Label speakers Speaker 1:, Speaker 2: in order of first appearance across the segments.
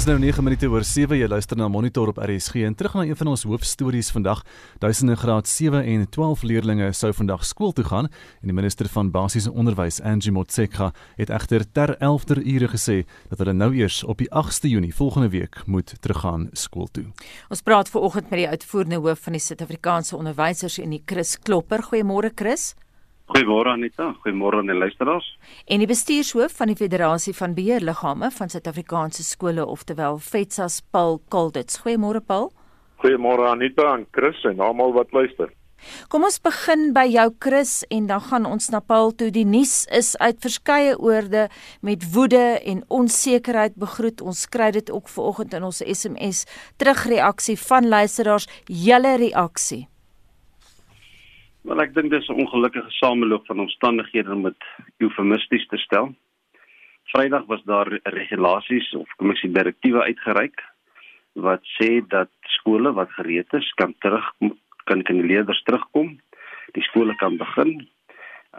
Speaker 1: Dis nou 9 minute oor 7. Jy luister na Monitor op RSG en terug na een van ons hoofstories vandag. Duisende graad 7 en 12 leerdlinge sou vandag skool toe gaan en die minister van basiese onderwys, Angie Motshekga, het egter ter 11de ure gesê dat hulle nou eers op die 8ste Junie volgende week moet teruggaan skool toe.
Speaker 2: Ons praat veraloggend met die uitvoerende hoof van die Suid-Afrikaanse Onderwysersunie, Chris Klopper. Goeiemôre Chris.
Speaker 3: Goeiemôre Anita, goeiemôre aan die luisteraars.
Speaker 2: En die bestuurshoof van die Federasie van Beheerliggame van Suid-Afrikaanse skole, oftewel FETSAS, Paul Kalditz. Goeiemôre Paul.
Speaker 4: Goeiemôre Anita en Chris en almal wat luister.
Speaker 2: Kom ons begin by jou Chris en dan gaan ons na Paul toe. Die nuus is uit verskeie oorde met woede en onsekerheid begroet. Ons kry dit ook vanoggend in ons SMS terugreaksie van luisteraars. Julle reaksie.
Speaker 3: Wel ek dink dis 'n ongelukkige sameloop van omstandighede om dit eufemisties te stel. Vrydag was daar regulasies of kom ek sê direktiewe uitgereik wat sê dat skole wat gereed is kan terug kan kan die leerders terugkom. Die skole kan begin.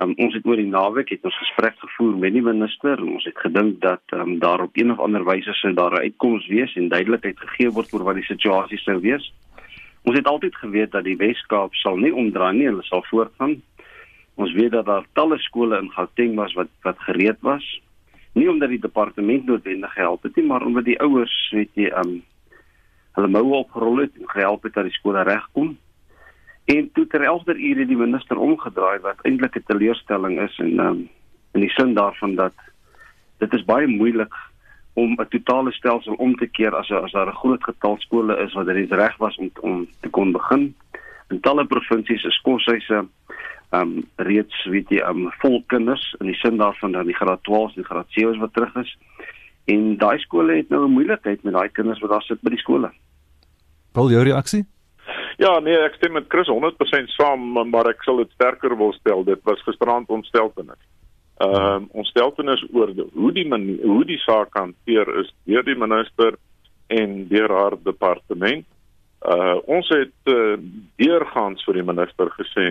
Speaker 3: Um, ons het oor die naweek het ons gesprek gevoer met die minister en ons het gedink dat um, daar op een of ander wyse sou daar 'n uitkoms wees en duidelikheid gegee word oor wat die situasie sou wees. Ons het altyd geweet dat die Wes-Kaap sal nie omdraai nie, hulle sal voortgaan. Ons weet dat daar talle skole in Gauteng was wat wat gereed was. Nie omdat die departement noodwendig gehelp het nie, maar omdat die ouers, weet jy, um hulle moue opgerol het en gehelp het dat die skole regkom. En toe ter 11de ure die minister omgedraai wat eintlik 'n teleurstelling is en um in die sin daarvan dat dit is baie moeilik om 'n totale stelsel om te keer as as daar 'n groot getal skole is wat reeds reg was om om te kon begin. In talle provinsies is koshuise um, reeds weet jy um, vol kinders in die sin daarvan dat die graad 12 en graad 7 wat terug is. En daai skole het nou 'n moeilikheid met daai kinders wat daar sit by die skole.
Speaker 1: Paul, jou reaksie?
Speaker 4: Ja, nee, ek stem met Chris 100% saam, maar ek sal dit sterker wil stel. Dit was gisterand ontsteltenis ehm um, ons steltenis oor die, hoe die manier, hoe die saak hanteer is deur die minister en deur haar departement. Uh ons het uh, deurgaans vir die minister gesê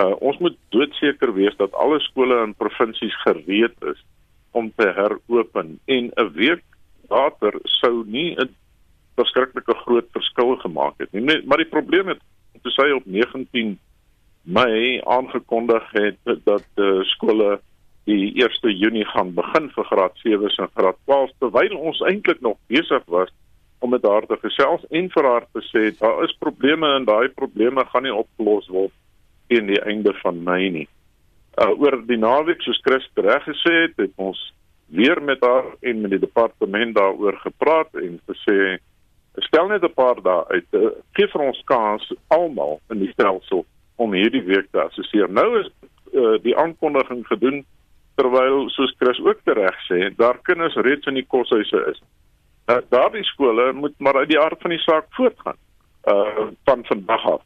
Speaker 4: uh ons moet doodseker wees dat alle skole in provinsies gereed is om te heropen en 'n week later sou nie 'n verskriklike groot verskil gemaak het nie. Maar die probleem het toe sy op 19 Mei aangekondig het dat uh, skole die 1 Junie gaan begin vir graad 7s en graad 12 terwyl ons eintlik nog besig was om met haar te gesels en vir haar te sê daar is probleme en daai probleme gaan nie opgelos word teen die einde van Mei nie. Uh oor die naweek soos Chris reg gesê het, het ons weer met haar en met die departement daaroor gepraat en gesê stel net 'n paar dae uit. Uh, gee vir ons kans almal in die stelsel om hierdie week te assesseer. Nou is uh, die aankondiging gedoen terwyl soos Chris ook reg sê, daar kinders reeds in die koshuise is. Uh, daardie skole moet maar uit die aard van die saak voortgaan. Uh van vandag af.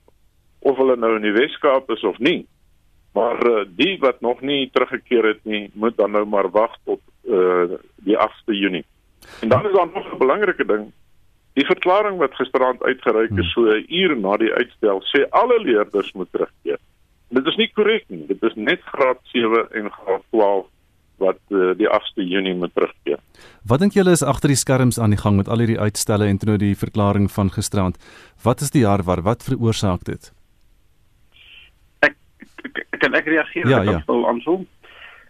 Speaker 4: Of hulle nou in die Weskaap is of nie. Maar uh, die wat nog nie teruggekeer het nie, moet dan nou maar wag tot uh die 8de Junie. En dan is daar nog 'n belangrike ding. Die verklaring wat gisteraand uitgereik is so 'n uur na die uitstel sê alle leerders moet terugkeer. Dit is nie korrek nie. Dit is net graad 7 en graad 12 wat uh, die 8de Junie moet terugkeer.
Speaker 1: Wat dink julle is agter die skerms aan die gang met al hierdie uitstelle en toe nou die verklaring van gisterand? Wat is die jaarwar? Wat veroorsaak dit?
Speaker 3: Ek kan ek reageer
Speaker 1: ja, ja.
Speaker 3: op aansou.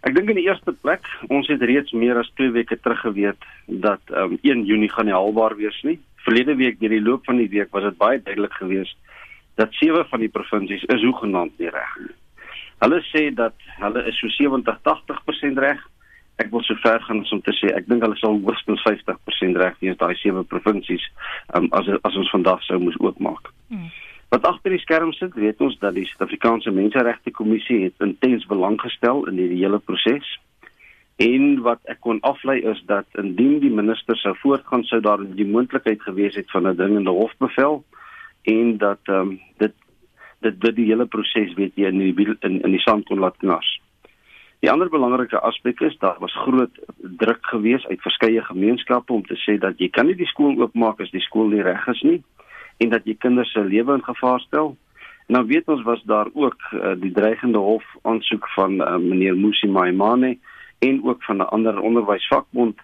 Speaker 3: Ek dink in die eerste plek, ons het reeds meer as 2 weke terug geweet dat um, 1 Junie gaan nie haalbaar wees nie. Verlede week deur die loop van die week was dit baie duidelik geweest dat sewe van die provinsies is hoegenaamd nie reg nie. Hulle sê dat hulle is so 70-80% reg. Ek wil so ver gaan om te sê ek dink hulle sal hoogstens 50% reg wees daai sewe provinsies um, as as ons vandag sou moes oopmaak. Hmm. Wat agter die skerm sit, weet ons dat die Suid-Afrikaanse Menseregte Kommissie het intens belang gestel in hierdie hele proses. En wat ek kon aflei is dat indien die minister sou voortgaan sou daar die moontlikheid gewees het van 'n dringende hofbevel en dat ehm um, dit dit dit die hele proses weet jy in die in in die sand kon laat knars. Die ander belangrike aspek is daar was groot druk gewees uit verskeie gemeenskappe om te sê dat jy kan nie die skool oopmaak as die skool nie reg is nie en dat jy kinders se lewe in gevaar stel. Nou weet ons was daar ook uh, die dreigende hof aansoek van uh, meneer Musi Maimane en ook van 'n ander onderwysvakbond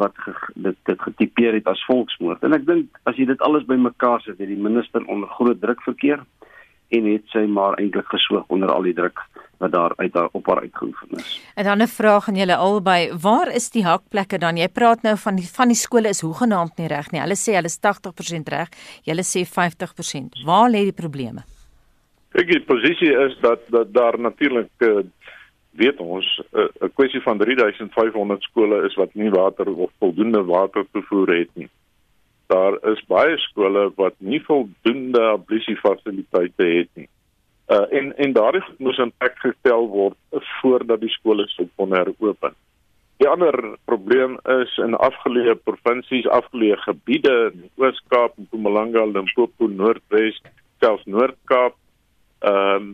Speaker 3: wat ge, dit dit getipeer het as volksmoord. En ek dink as jy dit alles bymekaar sit, het die minister onder groot druk verkeer en het sy maar eintlik geswoeg onder al die druk wat daar uit haar op haar uitgeoefen is.
Speaker 2: En dan 'n vraag aan julle albei, waar is die hakplekke dan? Jy praat nou van die van die skole is hoegenaamd nie reg nie. Hulle sê hulle is 80% reg. Julle sê 50%. Waar lê die probleme?
Speaker 4: Ek die posisie is dat dat daar natuurlik uh, weet ons eh, 'n uh, kwessie van 3500 skole is wat nie water of voldoende water toevoer het nie daar is baie skole wat nie voldoende ablusie fasiliteite het nie. Uh en en daardie moet in plek gestel word voordat die skole sou kon heropen. Die ander probleem is in afgeleë provinsies, afgeleë gebiede in Oos-Kaap, Mpumalanga, Limpopo, Noordwes, selfs Noord-Kaap. Ehm um,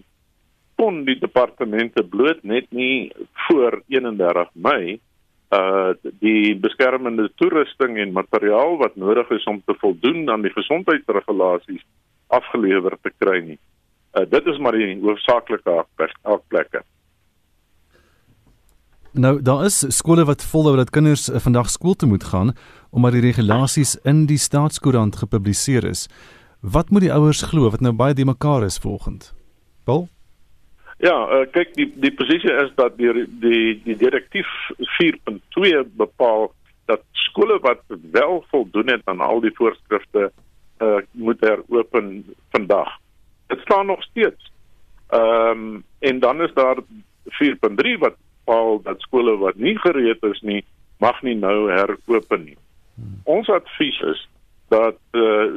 Speaker 4: kon die departemente bloot net nie voor 31 Mei uh die beskermende toerusting en materiaal wat nodig is om te voldoen aan die gesondheidsregulasies afgelewer te kry nie. Uh dit is maar die hoofsaaklike afplekke.
Speaker 1: Nou daar is skole wat volhou dat kinders uh, vandag skool toe moet gaan omdat die regulasies in die staatskoerant gepubliseer is. Wat moet die ouers glo wat nou baie de mekaar is volgens? Paul
Speaker 4: Ja, uh, kyk die die posisie is dat die die die direktief 4.2 bepaal dat skole wat wel voldoen het aan al die voorskrifte uh moet heropen vandag. Dit staan nog steeds. Ehm um, en dan is daar 4.3 wat bepaal dat skole wat nie gereed is nie mag nie nou heropen nie. Ons advies is dat uh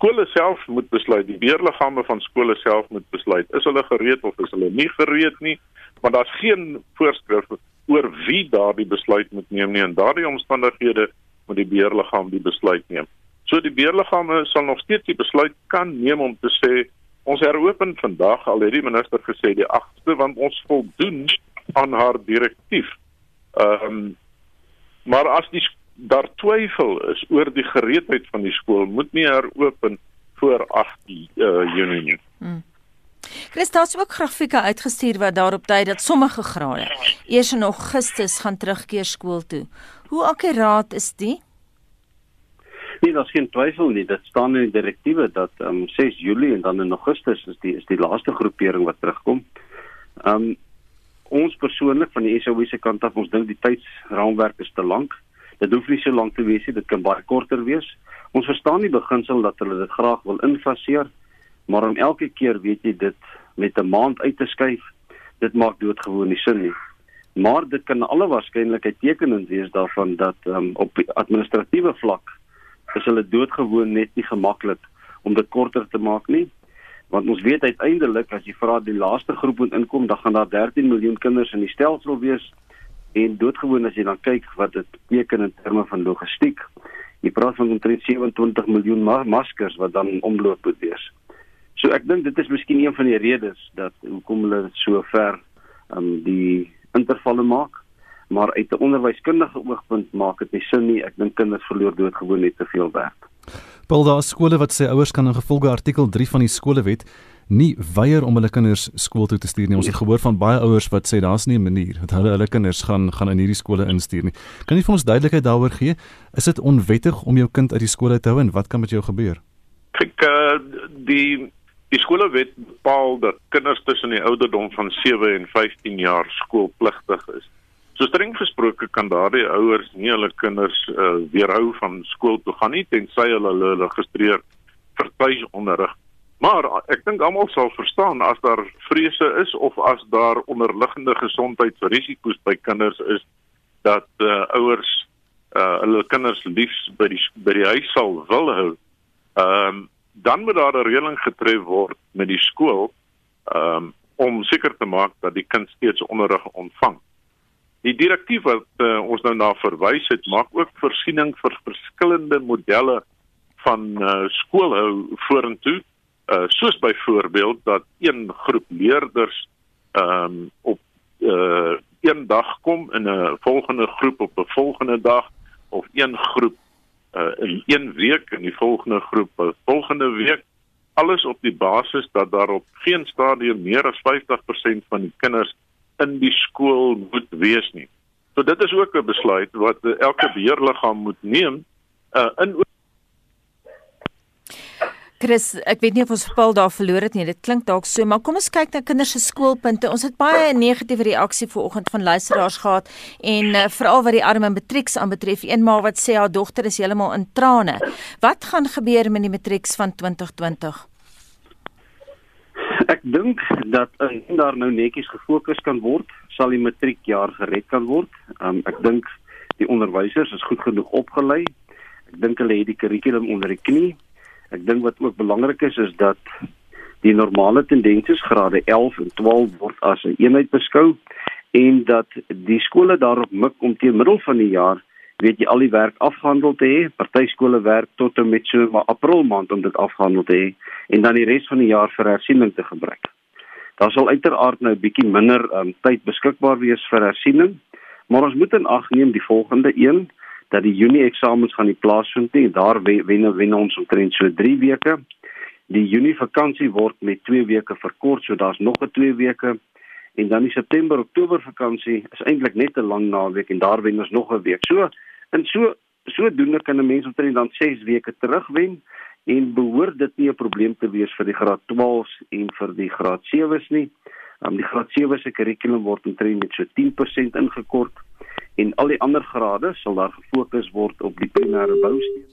Speaker 4: skole self moet besluit, die beheerliggame van skole self moet besluit, is hulle gereed of is hulle nie gereed nie, maar daar's geen voorskrif oor wie daardie besluit moet neem nie en daardie omstandighede moet die beheerliggaam die besluit neem. So die beheerliggame sal nog steeds die besluit kan neem om te sê ons heropen vandag al het die minister gesê die 8ste want ons voldoen aan haar direktief. Ehm um, maar as die daar twyfel is oor die gereedheid van die skool moet nie heropen voor 8 uh, Junie nie. Hmm.
Speaker 2: Christus het ook grafieke uitgestuur wat daarop dui dat sommige grade eers in Augustus gaan terugkeer skool toe. Hoe akkuraat is dit?
Speaker 3: Nee, daar's geen twyfel nie. Dit staan in die direktiewe dat um 6 Julie en dan in Augustus is die is die laaste groepering wat terugkom. Um ons persoonlik van die SOW se kant af, ons dink die tydsraamwerk is te lank. Dit hoef nie so lank te wees nie, dit kan baie korter wees. Ons verstaan die beginsel dat hulle dit graag wil infaseer, maar om elke keer weet jy dit met 'n maand uit te skuif, dit maak doodgewoon nie sin nie. Maar dit kan alle waarskynlikheid tekenend wees daarvan dat um, op administratiewe vlak is hulle doodgewoon net nie gemaklik om dit korter te maak nie. Want ons weet uiteindelik as jy vra die laaste groep moet inkom, dan gaan daar 13 miljoen kinders in die stelsel wees en doodgewoon as jy dan kyk wat dit beteken in terme van logistiek. Jy praat van omtrent 27 miljoen ma maskers wat dan omloop moet wees. So ek dink dit is miskien een van die redes dat hoekom hulle so ver um die intervalle maak, maar uit 'n onderwyskundige oogpunt maak dit nie sin nie. Ek dink kinders verloor doodgewoon net te veel werk.
Speaker 1: Paul daar skole wat sê ouers kan in gevolge artikel 3 van die skolewet nie weier om hulle kinders skool toe te stuur nie. Ons het gehoor van baie ouers wat sê daar's nie 'n manier dat hulle hulle kinders gaan gaan in hierdie skole instuur nie. Kan jy vir ons duidelikheid daaroor gee? Is dit onwettig om jou kind uit die skool te hou en wat kan met jou gebeur?
Speaker 4: Kyk, uh, die die skolewet bepaal dat kinders tussen die ouderdom van 7 en 15 jaar skoolpligtig is. So streng gesproke kan daardie ouers nie hulle kinders uh, weerhou van skool toe gaan nie tensy hulle hulle geregistreer vir tuisonderrig Maar ek dink almal sal verstaan as daar vrese is of as daar onderliggende gesondheidsrisiko's by kinders is dat uh, ouers uh, hulle kinders liefs by die by die huis sal wil hou. Ehm um, dan moet daar 'n reëling getref word met die skool ehm um, om seker te maak dat die kind steeds onderrig ontvang. Die direktief wat uh, ons nou na verwys het, maak ook voorsiening vir verskillende modelle van uh, skoolhou vorentoe uh soos byvoorbeeld dat een groep leerders ehm um, op uh een dag kom in 'n volgende groep op 'n volgende dag of een groep uh in een week in die volgende groep 'n volgende week alles op die basis dat daar op geen stadium meer as 50% van die kinders in die skool moet wees nie. So dit is ook 'n besluit wat elke beheerliggaam moet neem uh, in
Speaker 2: Chris, ek weet nie of ons Paul daar verloor het nie. Dit klink dalk so, maar kom ons kyk na kinders se skoolpunte. Ons het baie negatiewe reaksie vanoggend van luisteraars gehad en uh, veral wat die arme matrieks aanbetref. Een ma wat sê haar dogter is heeltemal in trane. Wat gaan gebeur met die matrieks van 2020?
Speaker 3: Ek dink dat indien daar nou netjies gefokus kan word, sal die matriekjaar gered kan word. Um, ek dink die onderwysers is goed genoeg opgelei. Ek dink hulle het die kurrikulum onder die knie Ek dink wat ook belangrik is is dat die normale tendensies grade 11 en 12 word as 'n een eenheid beskou en dat die skole daarop mik om teen middel van die jaar weet jy al die werk afgehandel te hê. Party skole werk tot en met so maar April maand om dit afgehandel te hê en dan die res van die jaar vir hersiening te gebruik. Daar sal uiteraard nou 'n bietjie minder um, tyd beskikbaar wees vir hersiening, maar ons moet in ag neem die volgende een dat die Junie eksamens gaan nie plaasvind nie. Daar wen wen ons omtrent so 3 weke. Die Junie vakansie word met 2 weke verkort, so daar's nog 'n 2 weke. En dan die September-Oktober vakansie is eintlik net 'n lang naweek en daar wen ons nog 'n week. So in so sodoende kan 'n mens omtrent dan 6 weke terugwen en behoort dit nie 'n probleem te wees vir die graad 12s en vir die graad 7s nie. Um, die graad 7 se kurrikulum word omtrent met so 10% ingekort en al die ander grade sal daar gefokus word op die primêre boustene.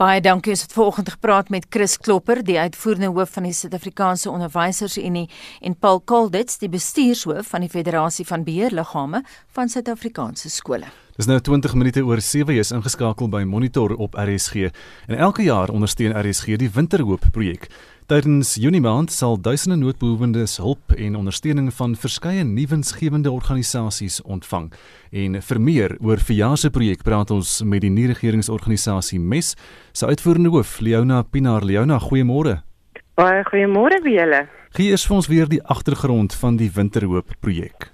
Speaker 2: Baie dankie. Ons het vanoggend gepraat met Chris Klopper, die uitvoerende hoof van die Suid-Afrikaanse Onderwysersunie en Paul Kalditz, die bestuurshoof van die Federasie van Beheerliggame van Suid-Afrikaanse skole.
Speaker 1: Dis nou 20 minute oor 7 jy is ingeskakel by Monitor op RSG. En elke jaar ondersteun RSG die Winterhoop projek. Tydens Junie maand sal duisende noodbehoewendes hulp en ondersteuning van verskeie nuwensgewende organisasies ontvang. En vir meer oor verjaar se projek praat ons met die nie-regeringsorganisasie MES se uitvoerende hoof Leona Pinaar. Leona, goeiemôre.
Speaker 5: Baie goeiemôre vir julle.
Speaker 1: Gee eers vir ons weer die agtergrond van die Winterhoop projek.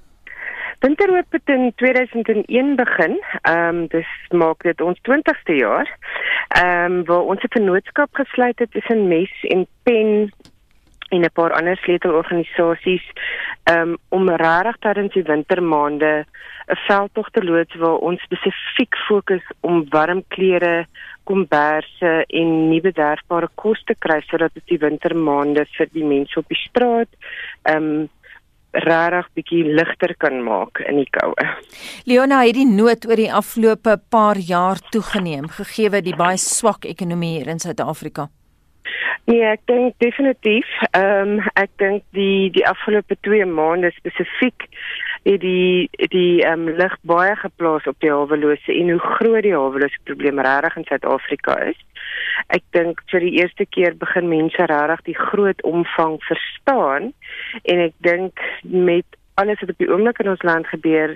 Speaker 5: Winterhoop het in 2001 begin. Ehm um, dis maak dit ons 20ste jaar. Ehm um, waar ons 'n vennootskap gesluit het tussen Mes en Pen en 'n paar ander sleutelorganisasies um, om regtig tydens die wintermaande 'n veldtog te loods waar ons spesifiek fokus om warm klere, komberse en nie bederfbare kos te kry sodat dit die wintermaande vir die mense op die straat ehm um, regtig bietjie ligter kan maak in die koue.
Speaker 2: Leona het die nood oor die afgelope paar jaar toegeneem gegee die baie swak ekonomie hier in Suid-Afrika.
Speaker 5: Nee, ek dink definitief. Ehm um, ek dink die die afgelope 2 maande spesifiek het die die ehm um, lig baie geplaas op die hawelose en hoe groot die hawelose probleem regtig in Suid-Afrika is. Ek dink vir die eerste keer begin mense regtig die groot omvang verstaan en ek dink met alles wat op die oomblik in ons land gebeur,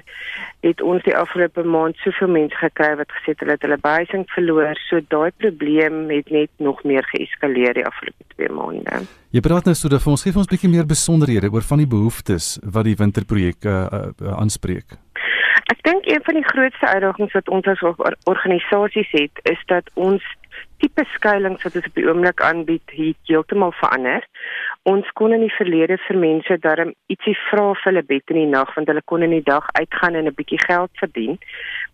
Speaker 5: het ons die afgelope maand soveel mense gekry wat gesê het hulle het hulle behuising verloor. So daai probleem het net nog meer geeskaleer die afgelope 2 maande.
Speaker 1: Jy praat nou so dat ons gee ons 'n bietjie meer besonderhede oor van die behoeftes wat die winterprojek uh, uh, aanspreek.
Speaker 5: Ek dink een van die grootste uitdagings wat ons as organisasies het, is dat ons tipe skuilings wat ons op die oomblik aanbied, heeltemal verander. Ons kon in die verlede vir mense darm ietsie vra vir hulle bed in die nag want hulle kon in die dag uitgaan en 'n bietjie geld verdien.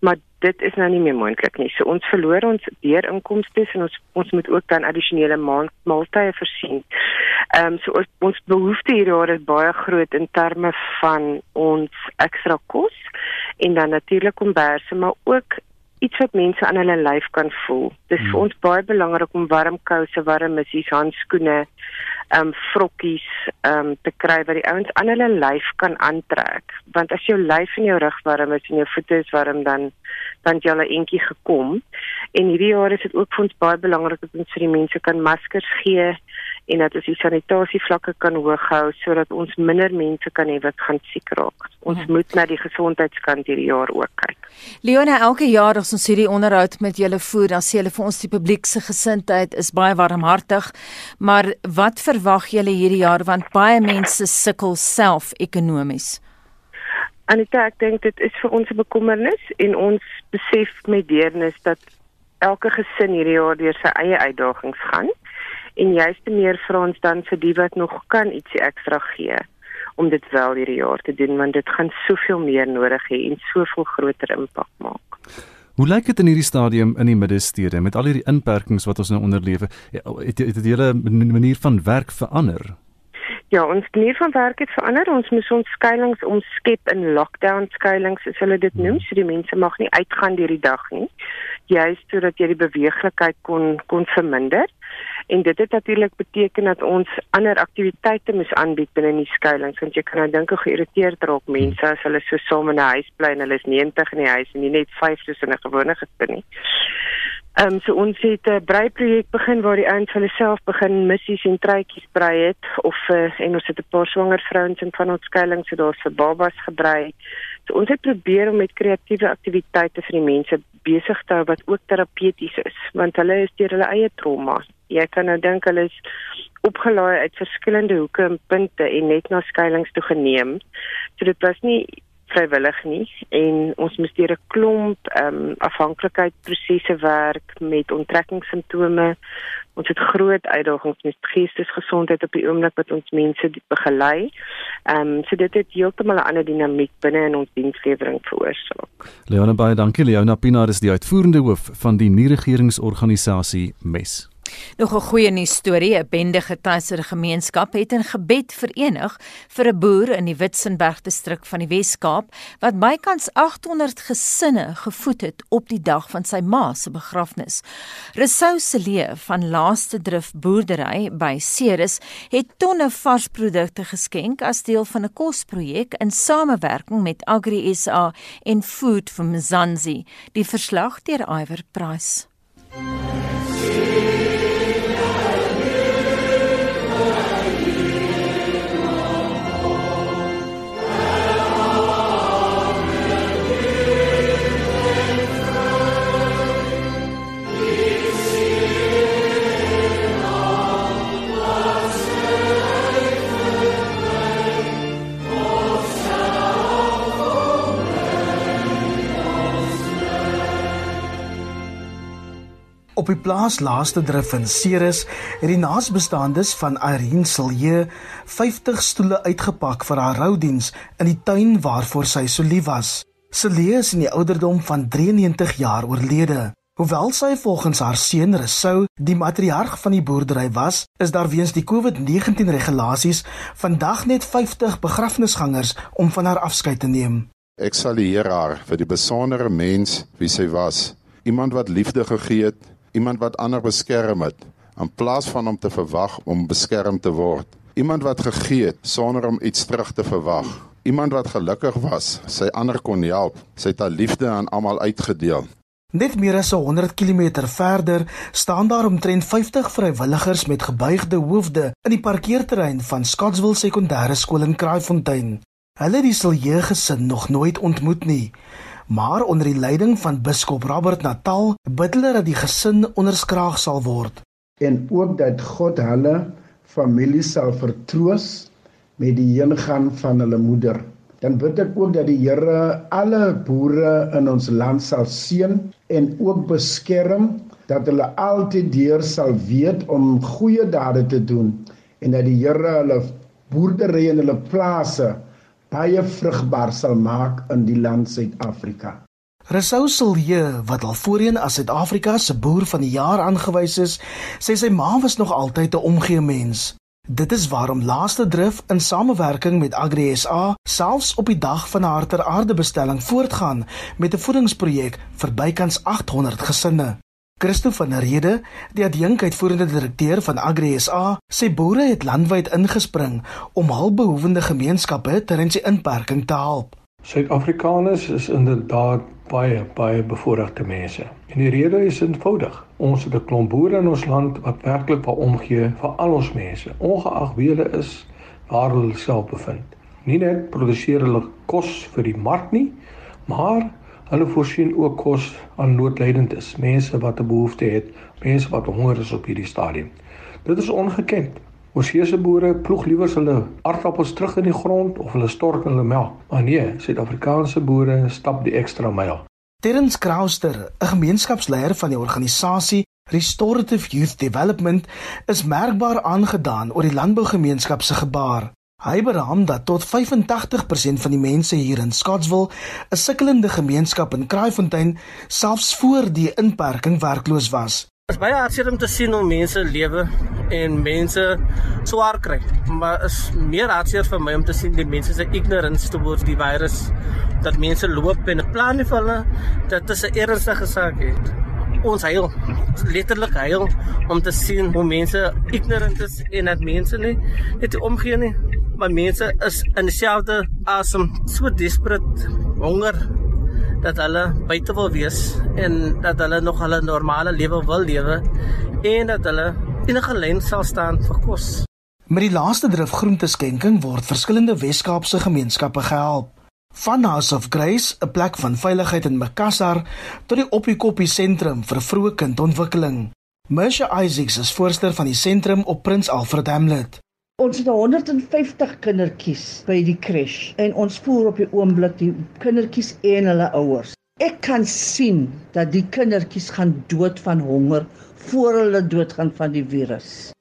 Speaker 5: Maar dit is nou nie meer moontlik nie. So ons verloor ons deurinkomste en ons ons moet ook dan addisionele maaltye voorsien. Ehm um, so ons, ons behoefte hierdie is baie groot in terme van ons ekstra kos en dan natuurlik komberse maar ook iets wat mense aan hulle lyf kan voel. Dis hmm. vir ons baie belangrik om warm kouse, warm missies, handskoene, ehm um, vrokkies ehm um, te kry wat die ouens aan hulle lyf kan aantrek. Want as jou lyf en jou rug warm is en jou voete is warm dan dan jy al 'n entjie gekom. En hierdie jaar is dit ook vir ons baie belangrik dat ons vir die mense kan maskers gee en dat ons die sanitasievlakke kan hoog hou sodat ons minder mense kan hê wat gaan siek raak. Ons hmm. moet na die gesondheidskant hierdie jaar ook kyk.
Speaker 2: Leona, elke jaar as ons hierdie onderhoud met julle voer, dan sê julle vir ons die publiek se gesindheid is baie warmhartig. Maar wat verwag julle hierdie jaar want baie mense sukkel self ekonomies?
Speaker 5: Anita, ek dink dit is vir ons 'n bekommernis en ons besef met deernis dat elke gesin hierdie jaar deur sy eie uitdagings gaan en juist te meer vir ons dan vir die wat nog kan ietsie ekstra gee. om dit wel hierdie jaar te doen want dit gaan soveel meer nodig hê en soveel groter impak maak.
Speaker 1: Hoe lyk dit in hierdie stadium in die middestede met al hierdie inperkings wat ons nou onderlewe? Ja, het dit die hele manier van werk verander?
Speaker 5: Ja, ons manier van werk het verander. Ons moet ons skuilings omskep in lockdown skuilings, soos hulle dit noem. So die mense mag nie uitgaan deur die dag nie. Juist sodat jy die beweeglikheid kon kon verminder. En dit het natuurlik beteken dat ons ander aktiwiteite moes aanbied binne die skuilings. Want jy kan nou dink hoe geïrriteerd raak mense as hulle so saam in 'n huis bly en hulle is 90 in die huis en nie net 5 soos in 'n gewone gesin nie. Ehm um, so ons het 'n breiprojek begin waar die ouens hulle self begin missies en truitjies brei het of uh, en ons het 'n paar swanger vrouens in van ons skuilings so daar vir babas gebrei. So ons het probeer om met kreatiewe aktiwiteite vir die mense besig te hou wat ook terapeuties is want hulle is deur hulle eie trauma. Jy kan nou dink hulle is opgelaai uit verskillende hoeke en punte en net na skuilings toe geneem. So dit was nie vrywillig nie en ons moes deur 'n klomp ehm um, afhanklikheidsprosesse werk met onttrekkingssimptome. Ons het groot uitdagings met geestesgesondheid op die oomblik wat ons mense begelei. Ehm um, so dit het heeltemal 'n ander dinamiek binne in ons dienslewering veroorsaak.
Speaker 1: Leona baie dankie. Leona Pinaar is die uitvoerende hoof van die nie-regeringsorganisasie MES.
Speaker 2: Nog 'n goeie nuus storie, 'n bende getuiesde gemeenskap het in gebed verenig vir 'n boer in die Witzenberg distrik van die Wes-Kaap wat bykans 800 gesinne gevoed het op die dag van sy ma se begrafnis. Resou Celee van Laaste Drif Boerdery by Ceres het tonne varsprodukte geskenk as deel van 'n kosprojek in samewerking met Agri SA en Food for Mzansi. Die verslag deur Iwer Price.
Speaker 6: Op die plaas Laaste Drif in Ceres het die naasbestaandes van Irene Silje 50 stoele uitgepak vir haar roudiens in die tuin waarvoor sy so lief was. Silje is in die ouderdom van 93 jaar oorlede. Hoewel sy volgens haar seun Resou die matriarg van die boerdery was, is daar weens die COVID-19 regulasies vandag net 50 begrafnisgangers om van haar afskeid te neem.
Speaker 7: Ek sal die Here haar vir die besondere mens wie sy was, iemand wat liefde gegee het, iemand wat ander beskerm het in plaas van om te verwag om beskerm te word. Iemand wat gegee het sonder om iets terug te verwag. Iemand wat gelukkig was, sy ander kon help, sy het haar liefde aan almal uitgedeel.
Speaker 6: Net meer as 100 km verder staan daar omtrent 50 vrywilligers met gebuigde hoofde in die parkeerterrein van Scottsville Sekondêre Skool in Kraaifontein. Hulle het die Silje gesin nog nooit ontmoet nie, maar onder die leiding van biskop Robert Natal bid hulle dat die gesin onderskraag sal word
Speaker 8: en ook dat God hulle familie sal vertroos met die heengaan van hulle moeder. Dan bid ek ook dat die Here alle boere in ons land sal seën en ook beskerm dat hulle altyd deur sal weet om goeie dade te doen en dat die Here hulle boerdery en hulle plase baie vrugbaar sal maak in die land Suid-Afrika.
Speaker 6: Resou Silje, wat al voorheen as Suid-Afrika se boer van die jaar aangewys is, sê sy ma was nog altyd 'n omgee mens. Dit is waarom Laaste Drif in samewerking met Agri SA selfs op die dag van haar ter aarde bestelling voortgaan met 'n voedingsprojek vir bykans 800 gesinne. Christo van der Rede, die adjunkuitvoerende direkteur van Agri SA, sê boere het landwyd ingespring om hulpbehoevende gemeenskappe tydens die inperking te help.
Speaker 9: Suid-Afrikaners is inderdaad baie baie bevoorregte mense. En die rede is eenvoudig. Ons het 'n klomp boere in ons land wat werklik wil omgee vir al ons mense, ongeag wie hulle is, waar hulle self bevind. Nie net produseer hulle kos vir die mark nie, maar Hulle voorsien ook kos aan noodlydendes, mense wat 'n behoefte het, mense wat honger is op hierdie stadium. Dit is ongekend. Oorsese boere ploeg liewer hulle aardappels terug in die grond of hulle stork hulle melk. Maar nee, Suid-Afrikaanse boere stap die ekstra myl.
Speaker 6: Terrence Krauster, 'n gemeenskapsleier van die organisasie Restorative Youth Development, is merkbaar aangedaan oor die landbougemeenskap se gebaar. Hy beraam dat tot 85% van die mense hier in Scottsville 'n sukkelende gemeenskap in Kraaifontein selfs voor die inperking werkloos was.
Speaker 10: Dit is baie hartseer om te sien hoe mense lewe en mense swaar kry. Maar is meer hartseer vir my om te sien die mense se ignorance towards die virus dat mense loop en 'n plan nie vir hulle dat dit 'n ernstige saak is ons huil letterlik huil om te sien hoe mense ignorant is en dat mense nie net omgee nie maar mense is in dieselfde asem so desperate honger dat hulle buite wil wees en dat hulle nog hulle normale lewe wil lewe en dat hulle enige lyn sal staan vir kos
Speaker 6: Met die laaste drif groenteskenking word verskillende Wes-Kaapse gemeenskappe gehelp. Van House of Grace, 'n plek van veiligheid in Makassar, tot die Oppie-Koppie sentrum vir vroeë kindontwikkeling. Mersha Isaacs is voorsteur van die sentrum op Prins Alfred Hamlet.
Speaker 11: Ons het 150 kindertjies by die crash en ons voer op die oomblik die kindertjies en hulle ouers. Ek kan sien dat die kindertjies gaan dood van honger voor hulle doodgaan van die virus.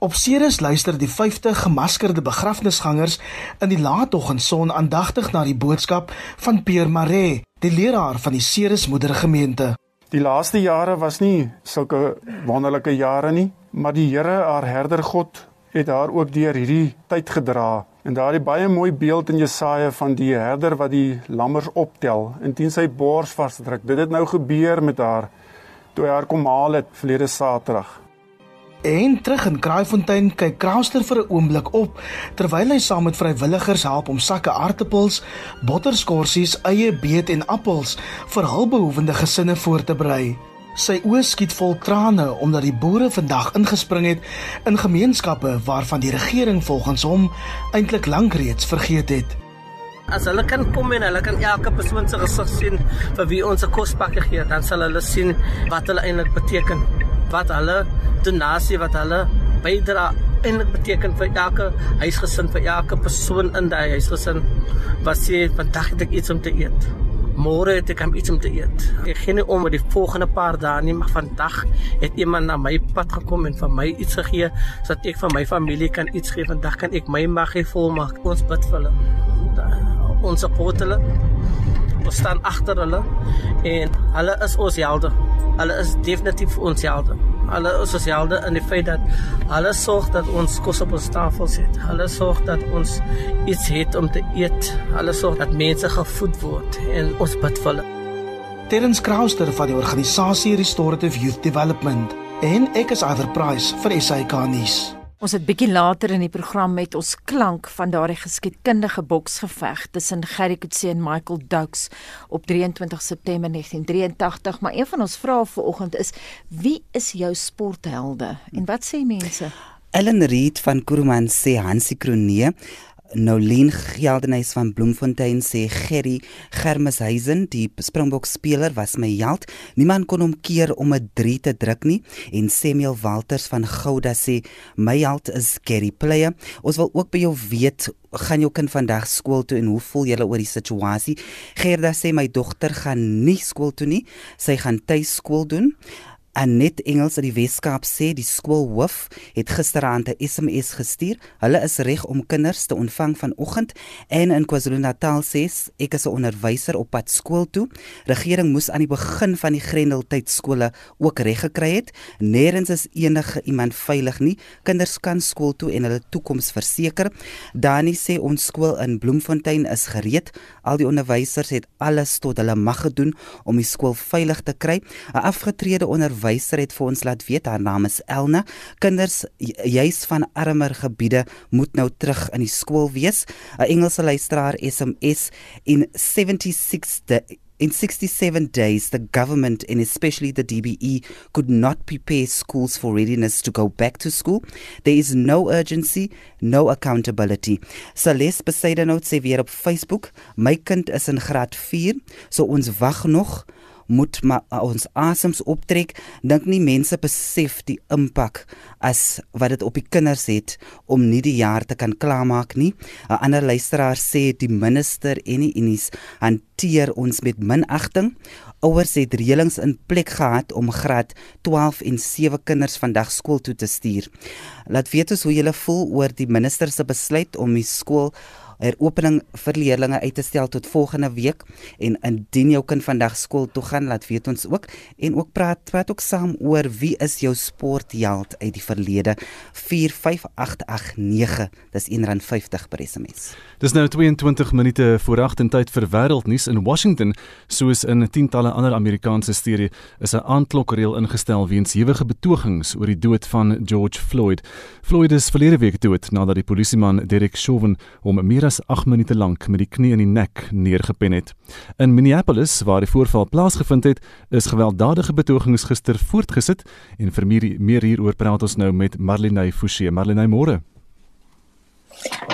Speaker 6: Op Ceres luister die 50 gemaskerde begrafnisgangers in die laatoggendson aandagtig na die boodskap van Pierre Maree, die leraar van die Ceres moedergemeente.
Speaker 12: Die laaste jare was nie sulke wonderlike jare nie, maar die Here, haar herder God, het haar ook deur hierdie tyd gedra. En daardie baie mooi beeld in Jesaja van die herder wat die lammers optel en teen sy bors vasdruk. Dit het nou gebeur met haar toe hy haar kom haal het verlede Saterdag.
Speaker 6: En terug in Kraaifontein kyk Krauster vir 'n oomblik op terwyl hy saam met vrywilligers help om sakke aartappels, botterskorsies, eie beet en appels vir hulpbehoevende gesinne voor te berei. Sy oë skiet vol trane omdat die boere vandag ingespring het in gemeenskappe waarvan die regering volgens hom eintlik lank reeds vergeet het.
Speaker 10: As hulle kan kom en hulle kan elke persoon se gesig sien vir wie ons 'n kospakke gee, dan sal hulle sien wat hulle eintlik beteken wat hulle donasie wat hulle bydra dit beteken vir elke huisgesin vir elke persoon in daai huisgesin wat sê vandag het ek iets om te eet. Môre het ek iets om te eet. Ek gee nie om oor die volgende paar dae nie, maar vandag het iemand na my pad gekom en vir my iets gegee sodat ek vir my familie kan iets gee. Vandag kan ek my mag gee volmaak. Ons bid vir hulle. Ons support hulle. Ons staan agter hulle en hulle is ons helde. Hulle is definitief ons helde. Hulle is ons helde in die feit dat hulle sorg dat ons kos op ons tafel sit. Hulle sorg dat ons iets het om te eet. Hulle sorg dat mense gevoed word en ons bid vir hulle.
Speaker 6: Terrence Krauster van die organisasie Restorative Youth Development en ek is Iver Price vir SAK nuus.
Speaker 2: Ons het bietjie later in die program met ons klank van daardie geskiedkundige boksgeveg tussen Gerry Coetzee en Michael Dukes op 23 September 1983, maar een van ons vrae vanoggend is wie is jou sporthelde en wat sê mense?
Speaker 13: Ellen Reid van Kuruman sê Hansie Kronee Nolien Geldenhuis van Bloemfontein sê Gerry Germeshuizen die Springbok speler was my held. Niemand kon hom keer om 'n 3 te druk nie en Samuel Walters van Gouda sê my held is Gerry Player. Ons wil ook by jou weet gaan jou kind vandag skool toe en hoe voel jy oor die situasie? Gerda sê my dogter gaan nie skool toe nie. Sy gaan tuis skool doen. Anet Engels uit die Weskaap sê die skoolhoof het gisteraand 'n SMS gestuur. Hulle is reg om kinders te ontvang vanoggend en in KwaZulu-Natal sê ek is 'n onderwyser op pad skool toe. Regering moes aan die begin van die Grendeltyd skole ook reg gekry het. Nêrens is enige iemand veilig nie. Kinders kan skool toe en hulle toekoms verseker. Dani sê ons skool in Bloemfontein is gereed. Al die onderwysers het alles tot hulle mag gedoen om die skool veilig te kry. 'n Afgetrede onderwyser onderwyser het vir ons laat weet haar naam is Elna. Kinders juis van armer gebiede moet nou terug in die skool wees. 'n Engelse luisteraar SMS in 76 de, In 67 days, the government and especially the DBE could not prepare schools for readiness to go back to school. There is no urgency, no accountability. Celeste Besaidenout sê weer op Facebook, my kind is in graad 4, so ons wag nog moet maar ons asems optrek dink nie mense besef die impak as wat dit op die kinders het om nie die jaar te kan klaarmaak nie 'n ander luisteraar sê die minister en die unies hanteer ons met minagting Ouers het reëlings in plek gehad om graad 12 en 7 kinders vandag skool toe te stuur. Laat weet ons hoe julle voel oor die minister se besluit om die skool heropening vir leerders uit te stel tot volgende week. En indien jou kind vandag skool toe gaan laat weet ons ook. En ook praat praat ook saam oor wie is jou sportheld uit die verlede. 45889 dis R1.50 per SMS
Speaker 1: Dis nou 22 minute voor 8 en tyd vir wêreldnuus in Washington. Soos in tientalle ander Amerikaanse stede is 'n aandklokreël ingestel weens hewige betogings oor die dood van George Floyd. Floyd is verlede week dood nadat die polisieman Derek Chauvin hom meer as 8 minute lank met die knie in die nek neergepen het. In Minneapolis, waar die voorval plaasgevind het, is gewelddadige betogings gister voortgesit en vir meer hieroor praat ons nou met Marlene Forsie. Marlene, môre.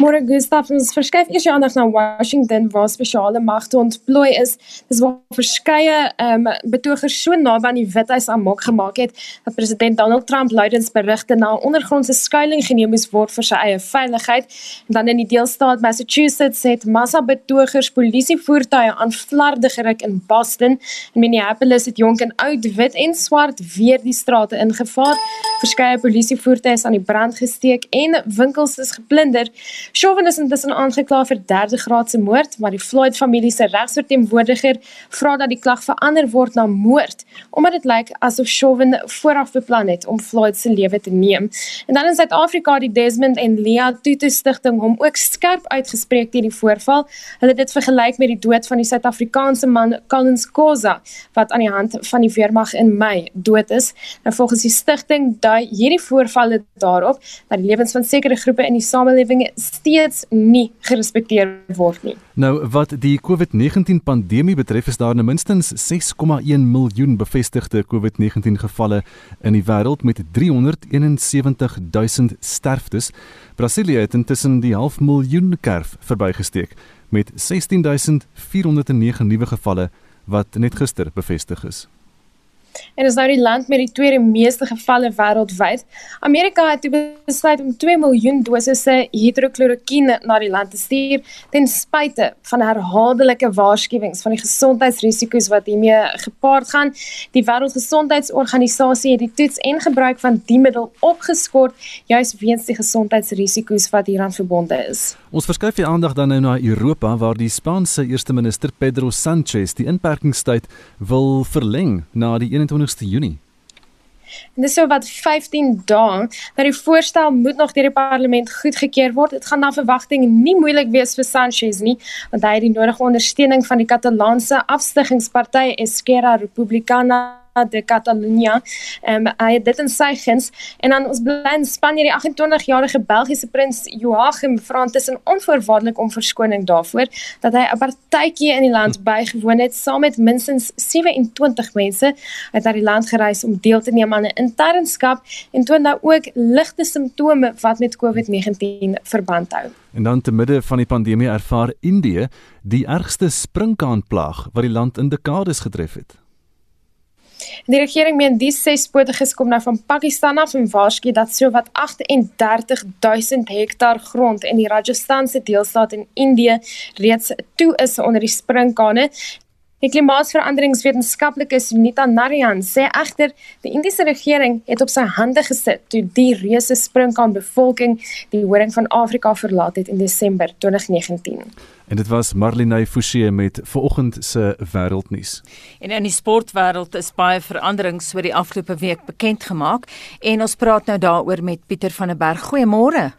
Speaker 14: Môre Gustav, ons verskuif eers jou aandag na Washington waar spesiale magte ontplooi is. Dis waar verskeie ehm um, betogers so naby aan die Withuis aanmaak gemaak het dat president Donald Trump luidens berigte na 'n ondergrondse skuilings geneem moes word vir sy eie veiligheid. En dan in die deelstaat Massachusetts het massa betogers polisievoertuie aan flarde geruk in Boston. In Minneapolis het jonk en oud, wit en swart weer die strate ingevaar. Verskeie polisievoertuie is aan die brand gesteek en winkels is geplunder. Chauvin is intussen aangekla vir derde graadse moord, maar die Floyd familie se regsverteenwoordiger vra dat die klag verander word na moord, omdat dit lyk asof Chauvin vooraf beplan het om Floyd se lewe te neem. En dan in Suid-Afrika die Desmond en Leah Tutu stigting hom ook skerp uitgespreek teen die voorval. Hulle het dit vergelyk met die dood van die Suid-Afrikaanse man Collins Koza wat aan die hand van die weermag in Mei dood is. Nou volgens die stigting dui hierdie voorvalle daarop dat die lewens van sekere groepe in die samelewing steeds nie gerespekteer word nie.
Speaker 1: Nou wat die COVID-19 pandemie betref is daar minstens 6,1 miljoen bevestigde COVID-19 gevalle in die wêreld met 371 000 sterftes. Brasilië het intussen die half miljoen kerf verbygesteek met 16409 nuwe gevalle wat net gister bevestig is
Speaker 14: en is nou die land met die tweede meeste gevalle wêreldwyd. Amerika het besluit om 2 miljoen dosisse hidrokloroquine na die land te stuur ten spyte van herhaaldelike waarskuwings van die gesondheidsrisiko's wat hiermee gepaard gaan. Die Wêreldgesondheidsorganisasie het die toets en gebruik van die middel opgeskort juis weens die gesondheidsrisiko's wat hieraan verbonde is.
Speaker 1: Ons verskuif die aandag dan nou na Europa waar die Spaanse eerste minister Pedro Sanchez die inperkingstyd wil verleng na die 21ste Junie.
Speaker 14: En dis so wat 15 dae dat die voorstel moet nog deur die parlement goedgekeur word. Dit gaan na verwagting nie moeilik wees vir Sanchez nie, want hy het die nodige ondersteuning van die Katalaanse afstiggingsparty Esquerra Republicana de Catalunya. Ehm um, hy het dit in sy guns en dan ons bly in Spanje die 28-jarige Belgiese prins Joachim vra intussen onvoorwaardelik om verskoning daarvoor dat hy 'n partytjie in die land bygewoon het saam met minstens 27 mense uit na die land gereis om deel te neem aan 'n internskap en toon nou ook ligte simptome wat met COVID-19 verband hou.
Speaker 1: En dan te midde van die pandemie ervaar Indië die ergste sprinkaanplaag wat die land in dekades getref het.
Speaker 14: Die regering meen die sespotiges kom nou van Pakistan af en waarsku dat sowat 38000 hektaar grond in die Rajasthan se deelstaat in Indië reeds toe is onder die sprinkane. Die klimaatsveranderingswetenskaplike Sunita Narayan sê egter die Indiese regering het op sy hande gesit toe die reuse sprinkaan bevolking die horing van Afrika verlaat het in Desember 2019.
Speaker 1: En dit was Marlene Forsie met vanoggend se wêreldnuus.
Speaker 2: En in die sportwêreld is baie veranderings oor die afgelope week bekend gemaak en ons praat nou daaroor met Pieter van der Berg. Goeiemôre.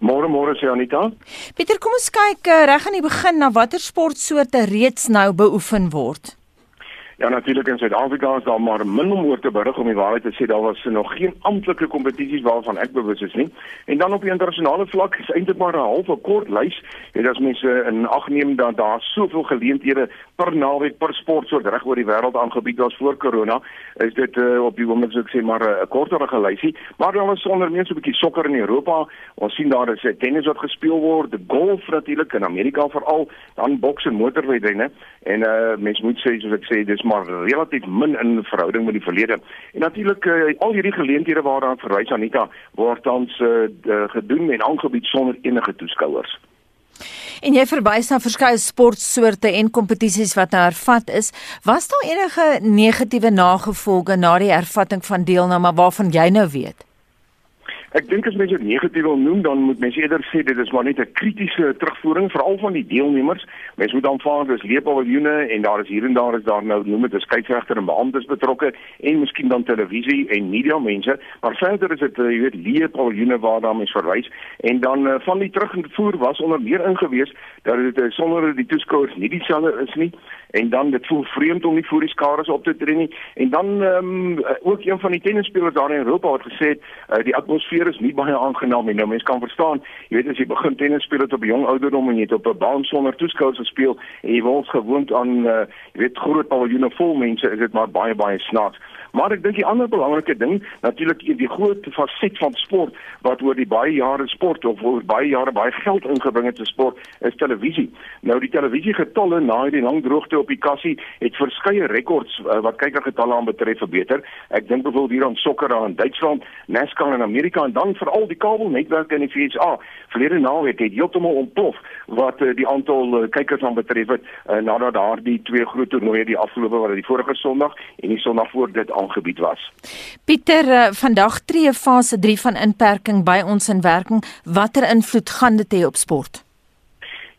Speaker 15: Môre môre sê Anita.
Speaker 2: Pieter, kom ons kyk uh, reg aan die begin na watter sportsoorte reeds nou beoefen word.
Speaker 15: Ja natuurlik in Suid-Afrika is daar maar min om oor te berig om die waarheid te sê daar was nog geen amptelike kompetisies waarvan ek bewus is nie. En dan op die internasionale vlak is eintlik maar 'n half 'n kort lys. Dit as mense in ag neem dat daar soveel geleenthede per naweek per sportsoort reg oor die wêreld aangebied was voor corona, is dit uh, op die oomblik sou ek sê maar 'n korterige lysie. Maar dan is sonder meer so 'n bietjie sokker in Europa. Ons sien daar is tennis wat gespeel word, golf natuurlik in Amerika veral, dan boks en motorwedrenne. En uh mense moet sê soos ek sê dis maar relatief min in verhouding met die verlede. En natuurlik uh, al hierdie geleenthede waaraan verwys Anita word tans uh, gedoen en aangebied sonder enige toeskouers.
Speaker 2: En jy verwys na verskeie sportsoorte en kompetisies wat nou hervat is. Was daar enige negatiewe nagevolge na die hervatting van deelname waarvan jy nou weet?
Speaker 15: Ek dink as mens dit negatief wil noem, dan moet mens eerder sê dit is maar net 'n kritiese terugvoering veral van die deelnemers. Mens moet aanvaar dis leeppaviljoene en daar is hier en daar is daar nou noem dit 'n skeieregter en beamptes betrokke en miskien dan televisie en media mense, maar verder is dit eh, jy weet leeppaviljoene waarna mens verwys. En dan uh, van die terugvoer was onder meer ingewees dat dit uh, sonder die toeskouers nie dieselfde is nie en dan dit voel vreemd om nie voor die skares op te tree nie. En dan um, ook een van die tennisspelers daar in Europa het gesê uh, die atmosfeer sfeer is nie baie aangenaam nie. Nou mense kan verstaan, jy weet as jy begin tennis speel op 'n jong ouderdom en jy het op 'n baan sonder toeskouers gespeel en jy word gewoond aan uh, jy weet groot paviljoene vol mense, is dit maar baie baie snaaks. Maar ek dink die ander belangrike ding, natuurlik die groot faset van sport wat oor die baie jare sport of oor baie jare baie geld ingebring het in sport, is televisie. Nou die televisiegetalle na die lang droogte op die kassie het verskeie rekords uh, wat kykergetalle aan betref verbeter. Ek dink byvoorbeeld hier aan sokker aan Duitsland, NASCAR in Amerika en dan veral die kabelnetwerke in die VSA. Verlede naweek het heeltemal ontplof wat uh, die aantal uh, kykers aan betref het uh, nadat daar die twee groot toernooie die afgelope wat die vorige Sondag en die Sondag voor dit aangebied was.
Speaker 2: Pieter, uh, vandag tree fase 3 van inperking by ons in werking. Watter invloed gaan dit hê op sport?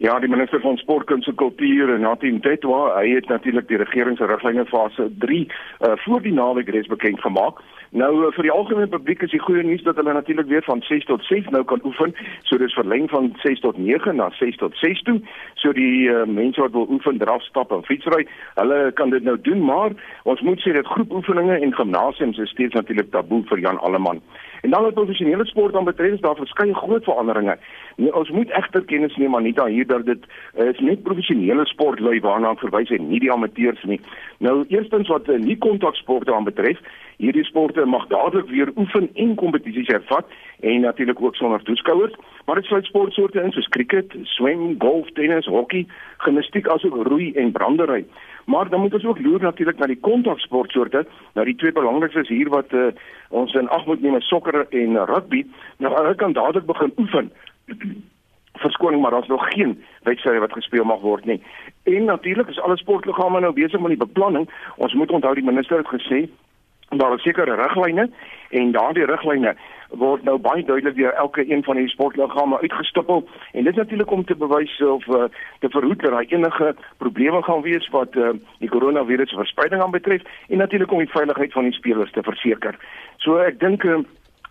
Speaker 15: Ja, die minister van sport, kuns en kultuur, Natin Tetwa, hy het natuurlik die regering se riglyne fase 3 uh, voor die naweek reeds bekend gemaak. Nou uh, vir die algemene publiek is die goeie nuus dat hulle natuurlik weer van 6 tot 6 nou kan oefen. So dis verleng van 6 tot 9 na 6 tot 6 toe. So die uh, mense wat wil oefen, draf, stap en fietsry, hulle kan dit nou doen, maar ons moet sê dat groepoefeninge en gimnasiums is steeds natuurlik taboe vir Jan Alleman. En dan wat professionele sport dan betref, daar verskeie groot veranderinge. Nee, ons moet egter kennis neem Anita hier dat dit uh, is net professionele sportlui waarna verwys en nie die amateurs nie. Nou eerstens wat uh, nie kontaksporte aan betref, hierdie sporte mag dadelik weer oefen en kompetisies hervat en natuurlik ook sonder toeskouers, maar dit sluit sportsoorte in soos cricket, swem, golf, tennis, hokkie, gimnastiek asook roei en brandery. Maar dan moet ons ook loer natuurlik na die kontaksportsoorte. Nou die twee belangrikstes hier wat uh, ons in ag moet neem is sokker en rugby. Nou hulle kan dadelik begin oefen. Verskoning, maar daar's nog geen wedstryd wat gespeel mag word nie. En natuurlik is alle sportliggame nou besig met die beplanning. Ons moet onthou die minister het gesê daar is sekere riglyne en daardie riglyne word nou baie duidelik deur elke een van die sportliggame uitgestippel en dit natuurlik om te bewys of uh, te verhoed dat daar enige probleme gaan wees wat uh, die koronavirus verspreiding aan betref en natuurlik om die veiligheid van die spelers te verseker. So ek dink uh,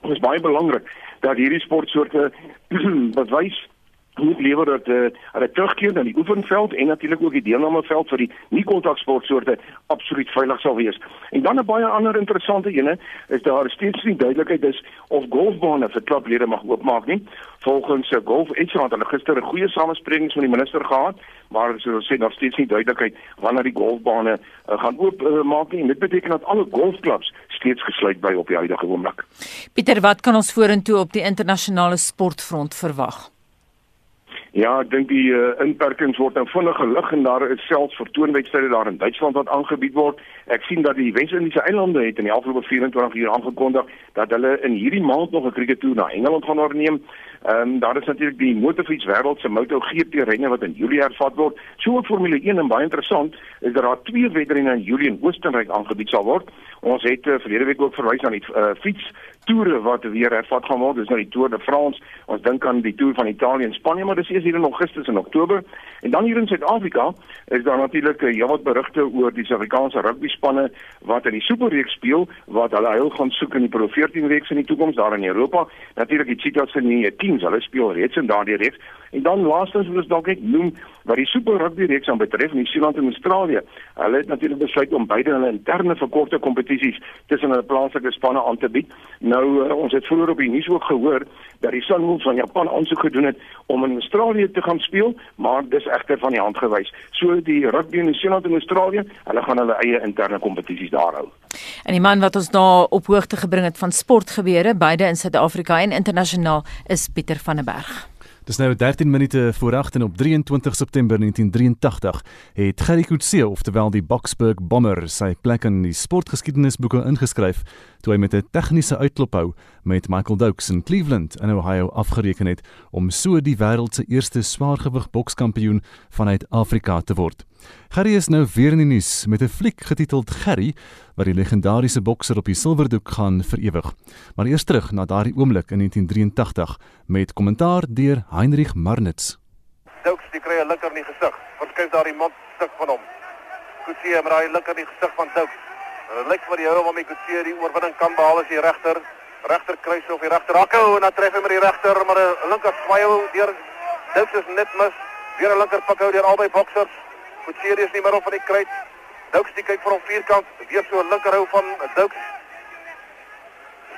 Speaker 15: dit is baie belangrik dat hierdie sportsoorte bewys moet lewer dat uh, hulle terugkeer na die oefenveld en natuurlik ook die deelnameveld vir die nie kontaksportsoorte absoluut veilig sal wees. En dan 'n baie ander interessante ene is daar steeds nie duidelikheid is of golfbane vir klublede mag oopmaak nie. Volgens uh, Golf Extra het hulle gister 'n goeie samesprekings met die minister gehad, maar soos ons sê daar steeds nie duidelikheid wanneer die golfbane uh, gaan oopmaak uh, nie. Dit beteken dat alle golfklubs steeds gesluit bly op die huidige oomblik.
Speaker 2: Pieter, wat kan ons vorentoe op die internasionale sportfront verwag?
Speaker 15: Ja, ek dink die uh, inperkings word nou vinnig gelig en daar is selfs vertoonwedstryde daar in Duitsland wat aangebied word. Ek sien dat die Wes-Indiese eilande het in die afgelope 24 uur aangekondig dat hulle in hierdie maand nog 'n krikettoer na Engeland gaan onderneem. Ehm um, daar is natuurlik die motorfiets wêreld se MotoGP renne wat in Julie hervat word. So ook Formule 1 en baie interessant is dat daar twee wedrenne in Julie in Oostenryk aangebied sal word. Ons het uh, verlede week ook verwys na die uh, fiets toere wat weer hervat gaan word. Dis nou die Tour de France. Ons dink aan die Tour van Italië en Spanje, maar dis eers hier in Augustus en Oktober. En dan hier in Suid-Afrika is daar natuurlik uh, heelwat berigte oor die Suid-Afrikaanse rugby spanne wat in die Superreeks speel, wat hulle heil gaan soek in die Pro 14 reeks in die toekoms daar in Europa. Natuurlik die Cheetahs in die teams, hulle speel reeds in daardie reeks. En dan laastens wil ons dalk net noem wat die Super Rugby reeks aan betref, New Zealand en Australië. Hulle het natuurlik besluit om beide hulle interne verkorte kompetisies tussen hulle plaaslike spanne aan te bied. Nou uh, ons het vroeër op die nuus ook gehoor dat die Sunwolves van Japan aansoek gedoen het om in Australië te gaan speel, maar dis egter van die hand gewys. So die rugby in New Zealand en Australië, hulle gaan hulle eie interne kompetisies daar hou.
Speaker 2: En die man wat ons daar op hoogte gebring het van sportgebeure beide in Suid-Afrika en internasionaal is Pieter van der Berg.
Speaker 1: Dis nou 13 minute voor 8 en op 23 September 1983 het Gerry Coetzee, oftewel die Boksburg Bomber, sy plek in die sportgeskiedenisboeke ingeskryf toe hy met 'n tegniese uitklophou met Michael Doakes in Cleveland in Ohio afgereken het om so die wêreld se eerste swaargewig bokskampioen vanuit Afrika te word. Gerry is nou weer in die nuus met 'n fliek getiteld Gerry wat die legendariese bokser op die silwerdoek gaan vir ewig. Maar eers terug na daardie oomblik in 1983 met kommentaar deur Heinrich Marnitz.
Speaker 16: Doakes die kry 'n linker in die gesig. Wat kyk daardie mond stuk van hom. Kutsie maar hy linker in die gesig van Doakes. Dit lyk vir die hou om die Kutsie die oorwinning kan behaal as die regter regter kruis of die regter hakkou en dan tref hy met die regter maar 'n linker swaai deur Doakes is net mis. Weer 'n linker pak hou deur albei boksers. Kutsie is nie meer op van die kruit. Doakes die kyk vir hom vierkant, weer so 'n linker hou van Doakes.